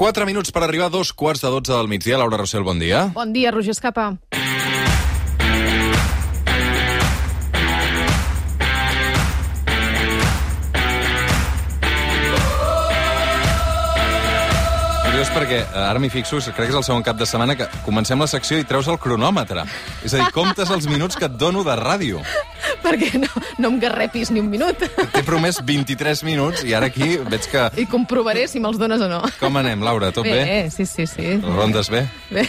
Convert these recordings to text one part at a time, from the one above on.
4 minuts per arribar a dos quarts de 12 del migdia. Laura Rossell, bon dia. Bon dia, Roger Escapa. Curiós perquè eh, ara m'hi fixo, crec que és el segon cap de setmana que comencem la secció i treus el cronòmetre. És a dir, comptes els minuts que et dono de ràdio. Perquè no, no em garrepis ni un minut. T'he promès 23 minuts i ara aquí veig que... I comprovaré si me'ls dones o no. Com anem, Laura? Tot bé? Bé, sí, sí, sí. Les rondes bé? Bé.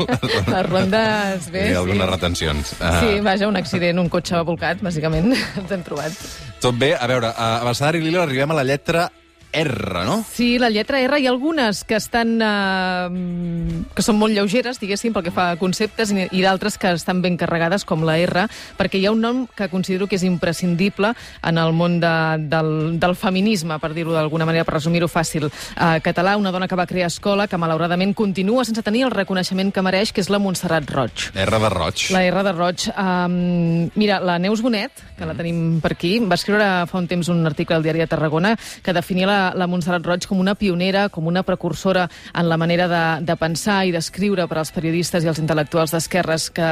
Les rondes bé, ha algunes sí. retencions. Sí, vaja, un accident, un cotxe volcat, bàsicament, ens hem trobat. Tot bé? A veure, a Abecedari Lila arribem a la lletra R, no? Sí, la lletra R hi ha algunes que estan eh, que són molt lleugeres, diguéssim, pel que fa a conceptes, i, i d'altres que estan ben carregades, com la R, perquè hi ha un nom que considero que és imprescindible en el món de, del, del feminisme, per dir-ho d'alguna manera, per resumir-ho fàcil. Eh, català, una dona que va crear escola, que malauradament continua sense tenir el reconeixement que mereix, que és la Montserrat Roig. R de roig. La R de Roig. Um, mira, la Neus Bonet, que la tenim per aquí, va escriure fa un temps un article al diari de Tarragona que definia la, la Montserrat Roig com una pionera, com una precursora en la manera de, de pensar i d'escriure per als periodistes i els intel·lectuals d'esquerres que,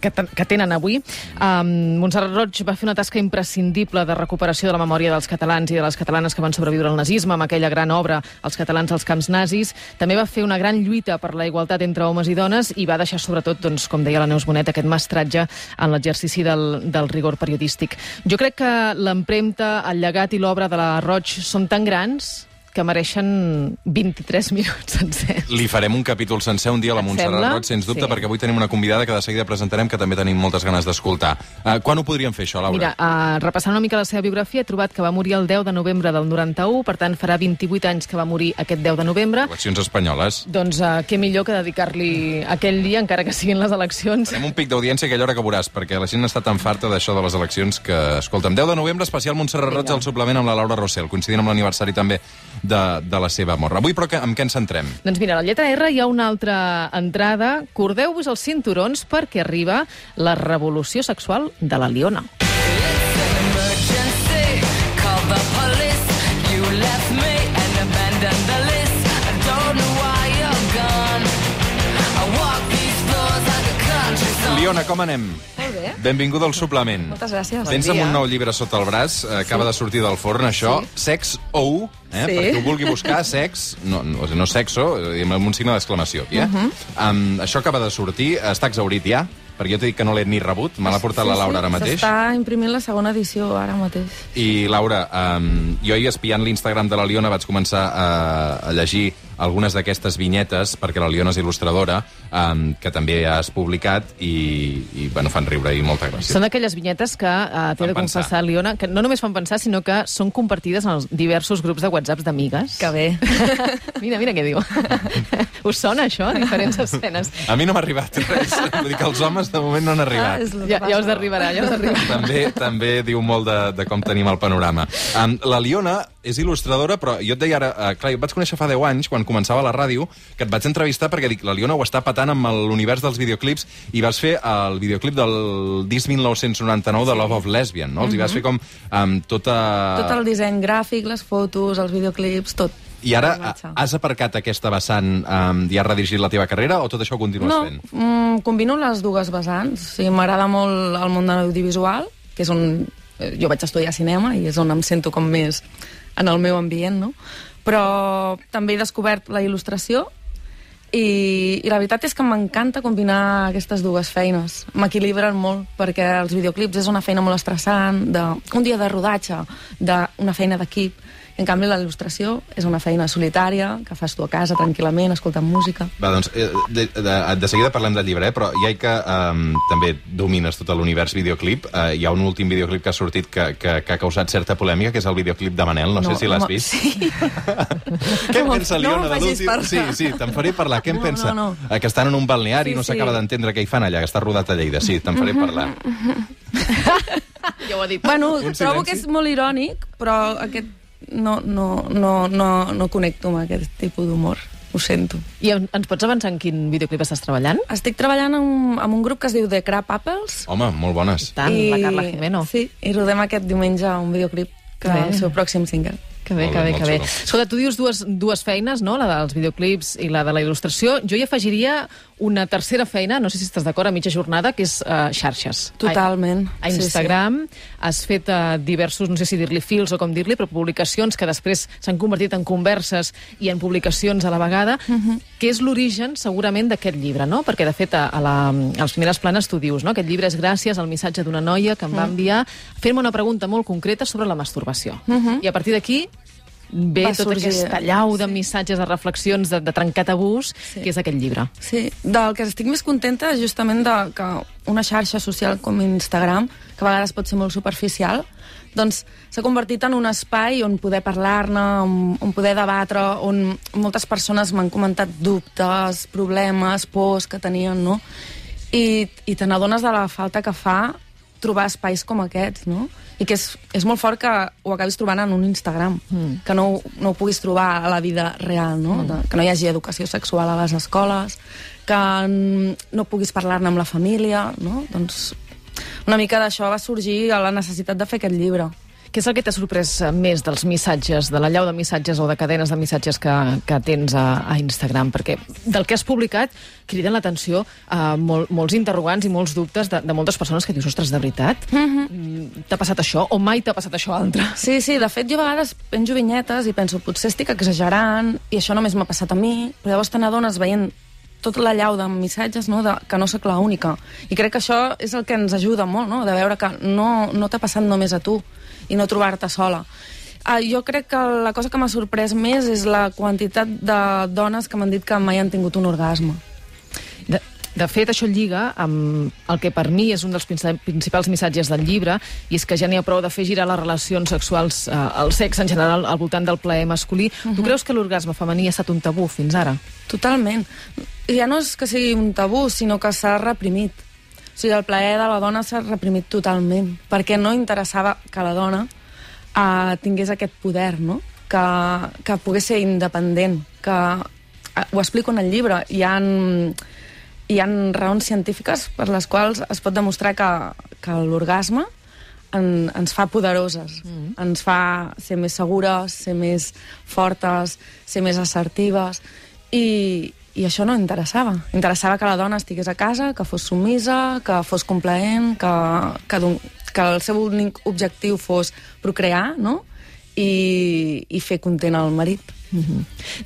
que, que tenen avui. Um, Montserrat Roig va fer una tasca imprescindible de recuperació de la memòria dels catalans i de les catalanes que van sobreviure al nazisme amb aquella gran obra Els catalans als camps nazis. També va fer una gran lluita per la igualtat entre homes i dones i va deixar sobretot, doncs, com deia la Neus Bonet, aquest mestratge en l'exercici del, del rigor periodístic. Jo crec que l'empremta, el llegat i l'obra de la Roig són tan grans grans que mereixen 23 minuts sencers. Li farem un capítol sencer un dia a la Montserrat? Roig, sens dubte, Sí. perquè avui tenim una convidada que de seguida presentarem que també tenim moltes ganes d'escoltar. Uh, quan ho podríem fer, això, Laura? Mira, uh, repassant una mica la seva biografia, he trobat que va morir el 10 de novembre del 91, per tant farà 28 anys que va morir aquest 10 de novembre. Eleccions espanyoles. Doncs uh, què millor que dedicar-li aquell dia, encara que siguin les eleccions. Farem un pic d'audiència aquella hora que veuràs, perquè la gent està tan farta d'això de les eleccions que, escolta'm, 10 de novembre, especial Montserrat Roig al suplement amb la Laura Rossell, coincidint amb l'aniversari també de, de la seva mort. Avui, però, que, amb què ens centrem? Doncs mira, a la lletra R hi ha una altra entrada. Cordeu-vos els cinturons perquè arriba la revolució sexual de la Liona. Liona, com anem? Benvinguda al suplement. Moltes gràcies. Tens amb un nou llibre sota el braç, acaba de sortir del forn, això, Sex O, eh, Sí. perquè ho vulgui buscar, sex, no, no, no sexo, eh, amb un signe d'exclamació aquí, eh? Mhm. um, això acaba de sortir, està exaurit ja, perquè jo t'he dit que no l'he ni rebut, me l'ha portat la Laura ara mateix. S'està imprimint la segona edició ara mateix. I, Laura, um, jo ahir espiant l'Instagram de la Liona vaig començar a, a llegir algunes d'aquestes vinyetes, perquè la Liona és il·lustradora, um, que també has publicat, i, i bueno, fan riure i molta gràcia. Són aquelles vinyetes que, uh, t'he de pensar. confessar, Liona, que no només fan pensar, sinó que són compartides en els diversos grups de WhatsApps d'amigues. Que bé. mira, mira què diu. Us sona això, diferents escenes? A mi no m'ha arribat res. Vull dir que els homes de moment no han arribat. Ah, Ja, ja us arribarà, ja us arribarà. també també diu molt de, de com tenim el panorama. Um, la Liona és il·lustradora, però jo et deia ara... Uh, clar, jo et vaig conèixer fa 10 anys, quan començava la ràdio, que et vaig entrevistar perquè dic, la Liona ho està patant amb l'univers dels videoclips i vas fer el videoclip del disc 1999 de Love of Lesbian, no? Els hi vas fer com um, tota... Tot el disseny gràfic, les fotos, els videoclips, tot. I ara has aparcat aquesta vessant um, i has redirigit la teva carrera o tot això ho continues No, fent? mm, combino les dues vessants. Sí, M'agrada molt el món de l'audiovisual, que és on eh, jo vaig estudiar cinema i és on em sento com més en el meu ambient, no? Però també he descobert la il·lustració i, i la veritat és que m'encanta combinar aquestes dues feines. M'equilibren molt, perquè els videoclips és una feina molt estressant, de, un dia de rodatge, d'una feina d'equip. En canvi, la il·lustració és una feina solitària, que fas tu a casa tranquil·lament, escoltant música. Va, doncs, eh, de, de, de seguida parlem del llibre, eh? però ja que um, també domines tot l'univers videoclip, uh, hi ha un últim videoclip que ha sortit que, que, que ha causat certa polèmica, que és el videoclip de Manel, no, No, sé si l'has vist. sí. Què en No, pensa, no Liona, em de l'últim? Sí, sí, te'n faré parlar. Què en No, pensa? no, no. Eh, Que estan en un balneari i Sí, no sí. s'acaba d'entendre què hi fan allà, que està rodat a Lleida. Sí, te'n faré parlar. Ja ho ha dit. Bueno, trobo que és molt irònic, però aquest no, no, no, no, no connecto amb aquest tipus d'humor. Ho sento. I en- ens pots avançar en quin videoclip estàs treballant? Estic treballant amb, amb un grup que es diu The Crab Apples. Home, molt bones. Tant, la Carla Jimeno. Sí, i rodem aquest diumenge un videoclip que Bé. és el seu pròxim single. Que bé, que bé, que bé. Escolta, tu dius dues, dues feines, no? La dels videoclips i la de la il·lustració. Jo hi afegiria una tercera feina, no sé si estàs d'acord, a mitja jornada, que és uh, xarxes. Totalment. A, a Sí, sí. Instagram has fet uh, diversos, no sé si dir-li fils o com dir-li, però publicacions que després s'han convertit en converses i en publicacions a la vegada, que és l'origen, segurament, d'aquest llibre, no? Perquè, de fet, a, a, la, a les primeres planes tu dius, no? Aquest llibre és gràcies al missatge d'una noia que em va enviar fent-me una pregunta molt concreta sobre la masturbació. I a partir d'aquí ve Va tota sorgir, aquesta llau de sí. missatges, de reflexions, de, de trencar tabús, Sí. que és aquest llibre. Sí, del que estic més contenta és justament de que una xarxa social com Instagram, que a vegades pot ser molt superficial, doncs s'ha convertit en un espai on poder parlar-ne, on, on poder debatre, on moltes persones m'han comentat dubtes, problemes, pors que tenien, no? I, i te n'adones de la falta que fa trobar espais com aquests, no? I que és, és molt fort que ho acabis trobant en un Instagram, mm. que no, no ho puguis trobar a la vida real, no? De, que no hi hagi educació sexual a les escoles, que no puguis parlar-ne amb la família, no? Doncs una mica d'això va sorgir a la necessitat de fer aquest llibre. Què és el que t'ha sorprès eh, més dels missatges, de la llau de missatges o de cadenes de missatges que, que tens a, a Instagram? Perquè del que has publicat criden l'atenció a mol, molts interrogants i molts dubtes de, de moltes persones que dius, ostres, de veritat? Mm T'ha passat això? O mai t'ha passat això altre? Sí, sí, de fet jo a vegades penjo vinyetes i penso potser estic exagerant i això només m'ha passat a mi, però llavors te n'adones veient tota la llau de missatges no? de, que no sóc l'única. I crec que això és el que ens ajuda molt, no? de veure que no, no t'ha passat només a tu i no trobar-te sola. Uh, jo crec que la cosa que m'ha sorprès més és la quantitat de dones que m'han dit que mai han tingut un orgasme. De, de fet, això lliga amb el que per mi és un dels princi- principals missatges del llibre, i és que ja n'hi ha prou de fer girar les relacions sexuals, eh, el sexe en general, al voltant del plaer masculí. Tu creus que l'orgasme femení ha estat un tabú fins ara? Totalment. Ja no és que sigui un tabú, sinó que s'ha reprimit. O sigui, el plaer de la dona s'ha reprimit totalment, perquè no interessava que la dona uh, tingués aquest poder, no? Que, que pogués ser independent, que uh, ho explico en el llibre, hi ha, hi ha raons científiques per les quals es pot demostrar que, que l'orgasme en, ens fa poderoses, mm. ens fa ser més segures, ser més fortes, ser més assertives, i, i això no interessava. Interessava que la dona estigués a casa, que fos sumisa, que fos complaent, que, que, que el seu únic objectiu fos procrear, no?, i, i fer content al marit.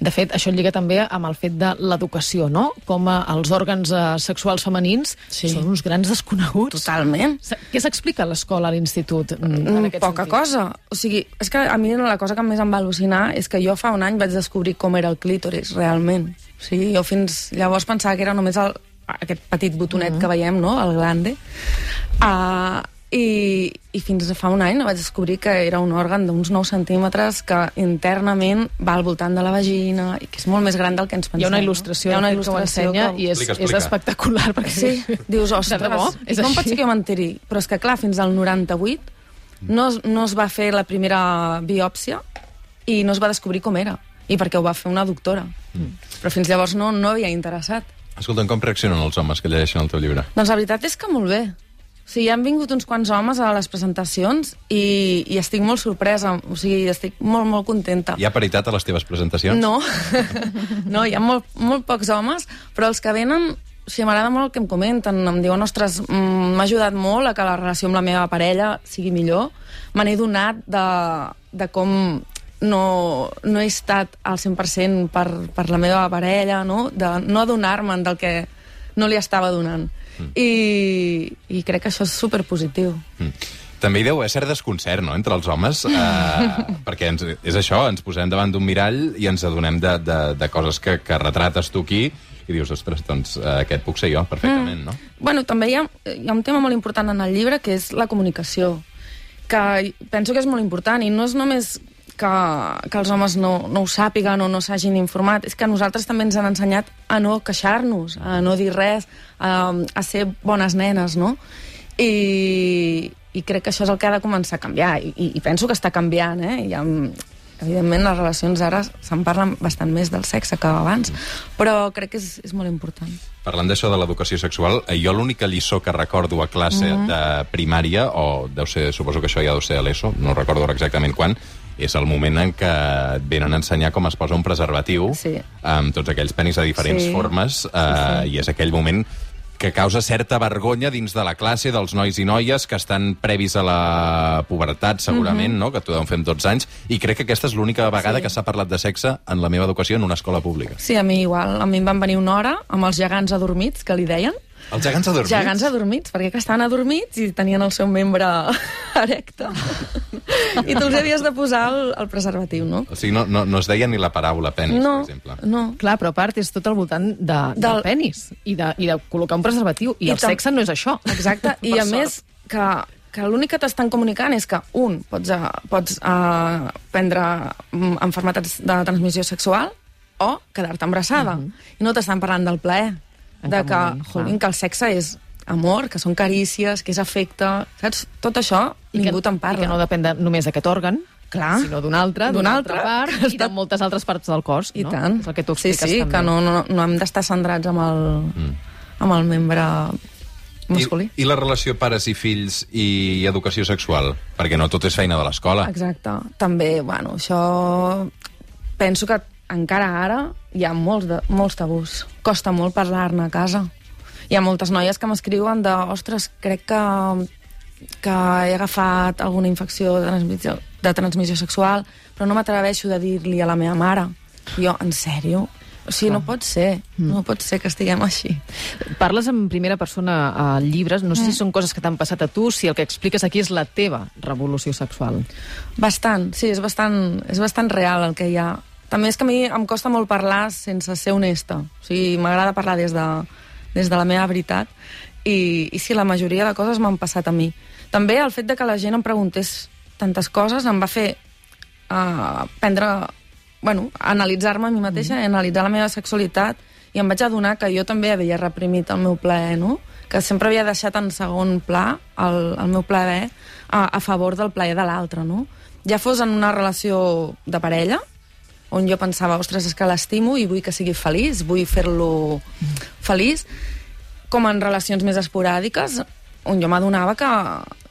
De fet, això lliga també amb el fet de l'educació, no? Com eh, els òrgans eh, sexuals femenins Sí. són uns grans desconeguts. Totalment. Què s'explica a l'escola, a l'institut? mm, Mm, poca sentit? cosa. O sigui, és que a mi la cosa que més em va al·lucinar és que jo fa un any vaig descobrir com era el clítoris, realment. O sigui, jo fins llavors pensava que era només el, aquest petit botonet que veiem, no?, el glande. Uh, i, I fins fa un any vaig descobrir que era un òrgan d'uns 9 centímetres que internament va al voltant de la vagina i que és molt més gran del que ens pensem. Hi ha una no? il·lustració, Hi ha una de fet, que ho il·lustració ensenya que- i és, Explica, és explica. espectacular. Perquè Sí, dius, ostres, De debò? i És com així? pot ser que jo m'enteri? Però és que, clar, fins al 98 no, es- no es va fer la primera biòpsia i no es va descobrir com era. I perquè ho va fer una doctora. Però fins llavors no, no havia interessat. Escolta'm, com reaccionen els homes que llegeixen el teu llibre? Doncs la veritat és que molt bé. Sigui, han vingut uns quants homes a les presentacions i, i estic molt sorpresa. O sigui, estic molt, molt contenta. Hi ha paritat a les teves presentacions? No, no, hi ha molt, molt pocs homes, però els que venen, o sigui, m'agrada molt el que em comenten, em diuen, ostres, mm, m'ha ajudat molt a que la relació amb la meva parella sigui millor, me n'he donat de, de com no, no he estat al 100% per, per la meva parella, no, de no adonar-me'n del que no li estava donant. Mm. I, I crec que això és superpositiu. Mm. També hi deu haver cert desconcert, no?, entre els homes, eh, perquè ens, és això, ens posem davant d'un mirall i ens adonem de, de, de coses que, que retrates tu aquí i dius, ostres, doncs eh, aquest puc ser jo, perfectament, no? Bueno, també hi ha, hi ha un tema molt important en el llibre, que és la comunicació, que penso que és molt important, i no és només que, que els homes no, no ho sàpiguen o no s'hagin informat, és que a nosaltres també ens han ensenyat a no queixar-nos, a no dir res, a, a ser bones nenes, no? I, I crec que això és el que ha de començar a canviar, i, i, i penso que està canviant, eh? Hi ha, evidentment, les relacions ara se'n parlen bastant més del sexe que abans, però crec que és, és molt important. Parlant d'això de l'educació sexual, eh, jo l'única lliçó que recordo a classe mm -hmm. de primària, o deu ser, suposo que això ja deu ser a l'ESO, no recordo exactament quan, és el moment en què et venen a ensenyar com es posa un preservatiu Sí. amb tots aquells penis de diferents Sí. formes eh, i és aquell moment que causa certa vergonya dins de la classe dels nois i noies que estan previs a la pubertat, segurament, no? que t'ho deuen fer amb 12 anys, i crec que aquesta és l'única vegada Sí. que s'ha parlat de sexe en la meva educació en una escola pública. Sí, a mi igual. A mi em van venir una hora amb els gegants adormits, que li deien. Els gegants adormits? Gegants adormits, perquè que estaven adormits i tenien el seu membre erecte. I tu els havies de posar el, el preservatiu, no? O sigui, no, no, no es deia ni la paràbola penis, no, per exemple. no. Clar, però a part és tot al voltant de, del, Del- penis i de, i de col·locar un preservatiu. I, I el tam- sexe no és això. Exacte, i a sort. més que, que l'únic que t'estan comunicant és que, un, pots, uh, pots uh, prendre mm, enfermetats de transmissió sexual o quedar-te embarassada. I no t'estan parlant del plaer, En de que, moment, jolín, que el sexe és amor, que són carícies, que és afecte, saps? Tot això I ningú que, te'n I parla. que no depèn de, només d'aquest òrgan, Clar. sinó d'un altre, D'un d'una altre, altra part, i de moltes altres parts del cos. I no? tant. És el que tu sí, expliques sí, també. que no, no, no hem d'estar centrats amb el, mm. amb el membre masculí. I, I la relació pares i fills i educació sexual? Perquè no tot és feina de l'escola. Exacte. També, bueno, això... Penso que encara ara hi ha molts, de, molts tabús. Costa molt parlar-ne a casa. Hi ha moltes noies que m'escriuen de ostres, crec que, que he agafat alguna infecció de transmissió, de transmissió sexual, però no m'atreveixo de dir-li a la meva mare. I jo, en sèrio? O sigui, no pot ser. No pot ser que estiguem així. Parles en primera persona a llibres, no sé Mm. si són coses que t'han passat a tu, si el que expliques aquí és la teva revolució sexual. Bastant, sí, és bastant, és bastant real el que hi ha. També és que a mi em costa molt parlar sense ser honesta. O sigui, m'agrada parlar des de, des de la meva veritat. I, I sí, la majoria de coses m'han passat a mi. També el fet de que la gent em preguntés tantes coses em va fer uh, prendre... Bueno, analitzar-me a mi mateixa, mm. analitzar la meva sexualitat i em vaig adonar que jo també havia reprimit el meu plaer, no? que sempre havia deixat en segon pla el, el meu plaer a, a favor del plaer de l'altre, no? Ja fos en una relació de parella, on jo pensava, ostres, és que l'estimo i vull que sigui feliç, vull fer-lo feliç, com en relacions més esporàdiques, on jo m'adonava que,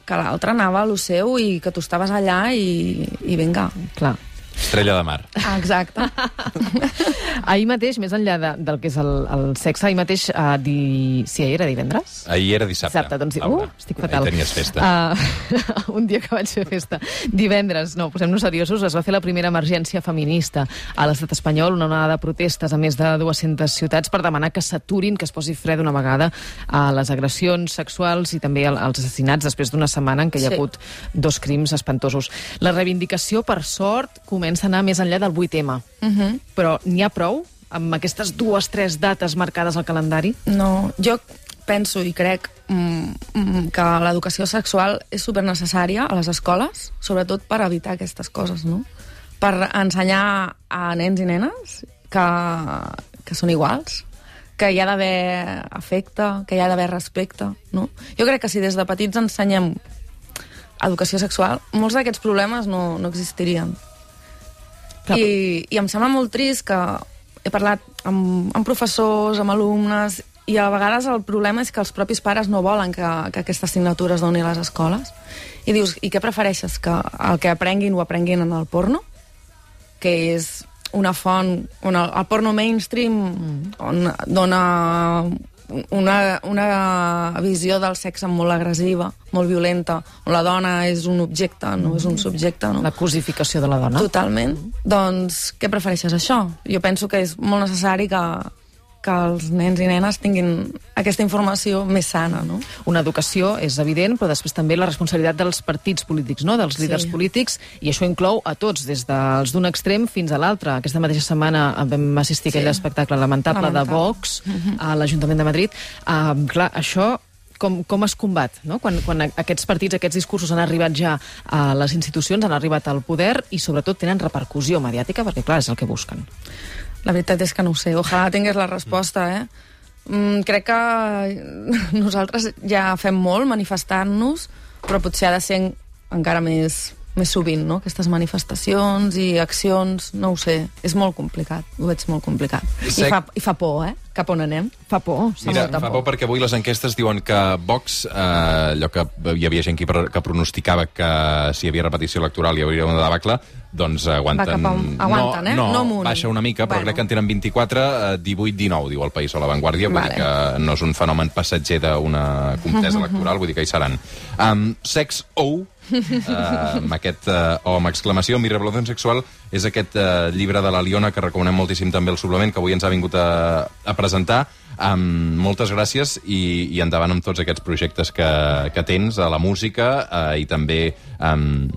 que l'altre anava a lo seu i que tu estaves allà i, i vinga. Clar. Estrella de mar. Ah, exacte. Ahir mateix, més enllà de, del que és el, el sexe, ahir mateix, uh, di... si ahir era divendres? Ahir era dissabte. Dissabte, doncs, Laura. uh, estic fatal. Ahir tenies festa. Uh, un dia que vaig fer festa. Divendres, no, posem-nos seriosos, es va fer la primera emergència feminista a l'estat espanyol, una onada de protestes a més de 200 ciutats per demanar que s'aturin, que es posi fre d'una vegada a les agressions sexuals i també al- als assassinats després d'una setmana en què hi ha Sí. hagut dos crims espantosos. La reivindicació, per sort, comença a anar més enllà del 8M. Uh -huh. Però n'hi ha prou amb aquestes dues, tres dates marcades al calendari? No, jo penso i crec mm, mm, que l'educació sexual és supernecessària a les escoles, sobretot per evitar aquestes coses, no? Per ensenyar a nens i nenes que, que són iguals, que hi ha d'haver afecte, que hi ha d'haver respecte, no? Jo crec que si des de petits ensenyem educació sexual, molts d'aquests problemes no, no existirien. I, I em sembla molt trist que he parlat amb, amb professors, amb alumnes, i a vegades el problema és que els propis pares no volen que, que aquesta assignatura es doni a les escoles. I dius, i què prefereixes? Que el que aprenguin ho aprenguin en el porno? Que és una font on el, el porno mainstream mm. on dona una, una visió del sexe molt agressiva, molt violenta, on la dona és un objecte, no és un subjecte, no? La cosificació de la dona. Totalment. Doncs què prefereixes, això? Jo penso que és molt necessari que, que els nens i nenes tinguin aquesta informació més sana, no? Una educació és evident, però després també la responsabilitat dels partits polítics, no? dels Sí. líders polítics, i això inclou a tots, des dels d'un extrem fins a l'altre. Aquesta mateixa setmana vam assistir a aquell Sí. espectacle lamentable, Lamentable. de Vox a l'Ajuntament de Madrid. Uh, clar, això com, com es combat, no? Quan, quan aquests partits, aquests discursos han arribat ja a les institucions, han arribat al poder i sobretot tenen repercussió mediàtica, perquè clar, és el que busquen. La veritat és que no ho sé. Ojalà tingués la resposta, eh? Mm, crec que nosaltres ja fem molt manifestant-nos, però potser ha de ser en- encara més, més sovint, no? Aquestes manifestacions i accions, no ho sé, és molt complicat, ho veig molt complicat. Sec- I, fa, I fa por, eh? Cap on anem? Fa por, fa Mira, molta fa por perquè avui les enquestes diuen que Vox, eh, allò que hi havia gent que, que pronosticava que si hi havia repetició electoral hi hauria una debacle, doncs aguanten... Va cap a un- aguanten, eh? No, No amunt. baixa una mica, però Bueno. crec que en tenen 24, eh, 18-19, diu el País o la Vanguardia, vull Vale. dir que no és un fenomen passatger d'una contesa electoral, vull dir que hi seran. Um, sex O, amb aquest uh, O amb exclamació, Mi revolució sexual, és aquest uh, llibre de la Liona que recomanem moltíssim també el suplement, que avui ens ha vingut a, a presentar. Um, moltes gràcies i, i endavant amb tots aquests projectes que, que tens a la música uh, i també um,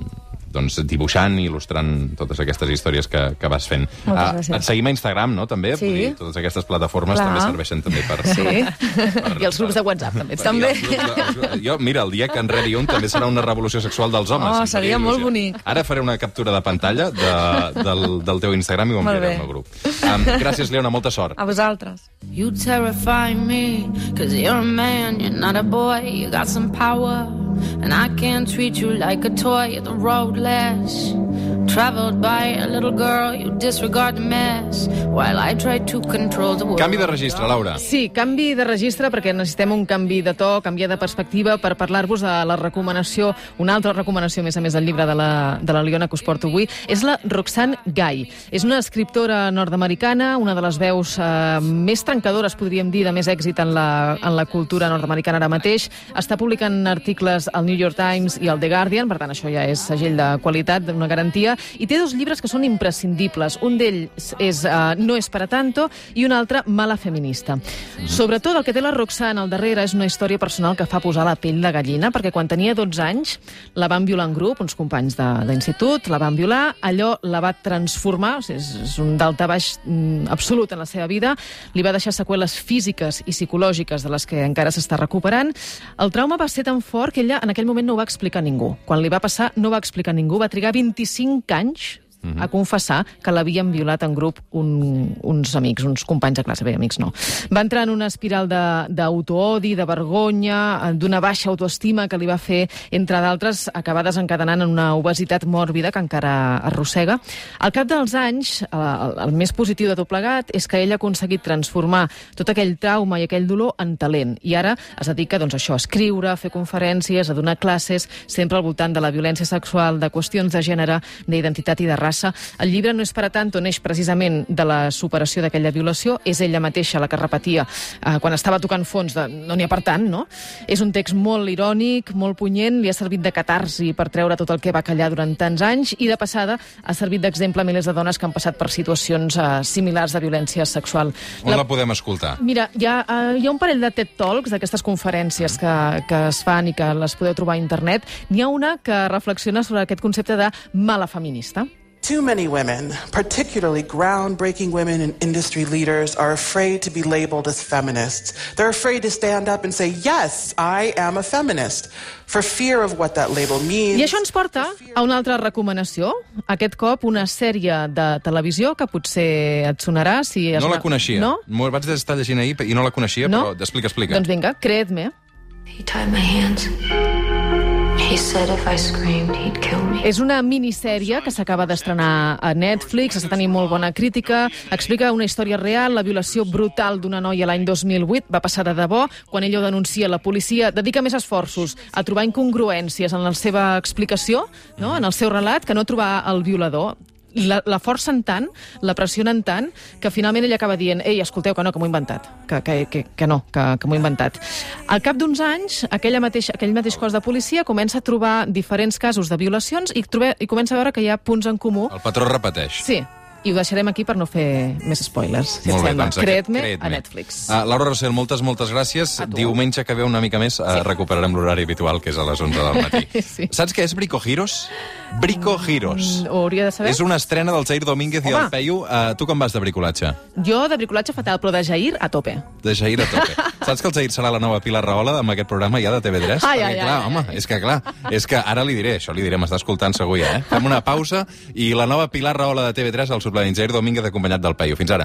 doncs, dibuixant i il·lustrant totes aquestes històries que, que vas fent. Moltes Ah, gràcies. et seguim a Instagram, no?, també? Sí. Dir, totes aquestes plataformes Clar. també serveixen també per... Sí. per- I els grups de WhatsApp, també. per- També. grups de- Jo, mira, el dia que en rebi un també serà una revolució sexual dels homes. Oh, seria molt bonic. Ara faré una captura de pantalla de, del, del teu Instagram i ho enviaré al meu grup. Um, gràcies, Leona, molta sort. A vosaltres. You terrify me, cause you're a man, you're not a boy, you got some power. And I can't treat you like a toy, you're the road less. Traveled by a little girl, you disregard the mess, while I try to control the world. Canvi de registre, Laura. Sí, canvi de registre perquè necessitem un canvi de to, canviar de perspectiva per parlar-vos de la recomanació, una altra recomanació, a més a més, del llibre de la, de la Liona que us porto avui. És la Roxane Gay. És una escriptora nord-americana, una de les veus eh, més trencadores, podríem dir, de més èxit en la, en la cultura nord-americana ara mateix. Està publicant articles al New York Times i al The Guardian, per tant, això ja és segell de qualitat, d'una garantia, i té dos llibres que són imprescindibles. Un d'ells és uh, No és para tanto i un altre Mala feminista. Sobretot el que té la Roxana al darrere és una història personal que fa posar la pell de gallina, perquè quan tenia 12 anys la van violar en grup, uns companys de- d'institut, la van violar, allò la va transformar, o sigui, és, és un daltabaix mm, absolut en la seva vida, li va deixar seqüeles físiques i psicològiques de les que encara s'està recuperant. El trauma va ser tan fort que ella en aquell moment no ho va explicar a ningú. Quan li va passar no va explicar a ningú, va trigar 25 bench anys a confessar que l'havien violat en grup un, uns amics, uns companys de classe, bé, amics no. Va entrar en una espiral d'autoodi, de, de vergonya, eh, d'una baixa autoestima que li va fer, entre d'altres, acabar desencadenant en una obesitat mòrbida que encara arrossega. Al cap dels anys, eh, el, el més positiu de tot plegat és que ell ha aconseguit transformar tot aquell trauma i aquell dolor en talent. I ara es dedica doncs, això, a escriure, a fer conferències, a donar classes, sempre al voltant de la violència sexual, de qüestions de gènere, d'identitat i de raça. El llibre no és per a tant, neix precisament de la superació d'aquella violació, és ella mateixa la que repetia eh, quan estava tocant fons de no n'hi ha per tant, no? És un text molt irònic, molt punyent, li ha servit de catarsi per treure tot el que va callar durant tants anys i de passada ha servit d'exemple a milers de dones que han passat per situacions eh, similars de violència sexual. On la podem escoltar? Mira, hi ha, uh, hi ha un parell de TED Talks, d'aquestes conferències que, que es fan i que les podeu trobar a internet. N'hi ha una que reflexiona sobre aquest concepte de mala feminista. Too many women, particularly groundbreaking women and industry leaders, are afraid to be labeled as feminists. They're afraid to stand up and say, Yes, I am a feminist, for fear of what that label means. I això ens porta a una altra recomanació. Aquest cop una sèrie de televisió que potser et sonarà si... es No la coneixia. No? M'ho vaig estar llegint ahir i no la coneixia, No? però explica, explica. Doncs vinga, creed-me. He tied my hands. És una minissèrie que s'acaba d'estrenar a Netflix, està tenint molt bona crítica, explica una història real, la violació brutal d'una noia l'any 2008, va passar de debò, quan ella ho denuncia, la policia dedica més esforços a trobar incongruències en la seva explicació, no? en el seu relat, que no trobar el violador la, la forcen tant, la pressionen tant, que finalment ella acaba dient ei, escolteu, que no, que m'ho he inventat, que, que, que, que no, que, que m'ho he inventat. Al cap d'uns anys, aquella mateix, aquell mateix cos de policia comença a trobar diferents casos de violacions i, trobe, i comença a veure que hi ha punts en comú. El patró repeteix. Sí, i ho deixarem aquí per no fer més spoilers, si et sembla. aquest- Creed-me Creed a. Netflix. Uh, Laura Rossell, moltes, moltes gràcies. Diumenge que ve una mica més uh, recuperarem l'horari habitual, que és a les 11 del matí. Sí. Saps què és Brico Giros? Brico Giros. Ho hauria de saber? És una estrena del Jair Domínguez i Home. el Peyu. Uh, tu com vas de bricolatge? Jo de bricolatge fatal, però de Jair a tope. De Jair a tope. Saps que el Jair serà la nova Pilar Rahola amb aquest programa ja de TV3? Ai, Perquè, ai, clar, ai, home, és que clar, és que ara li diré, això li diré, m'està escoltant segur ja, eh? Fem una pausa i la nova Pilar Rahola de TV3 al suplement Jair Domínguez acompanyat del Peyu. Fins ara.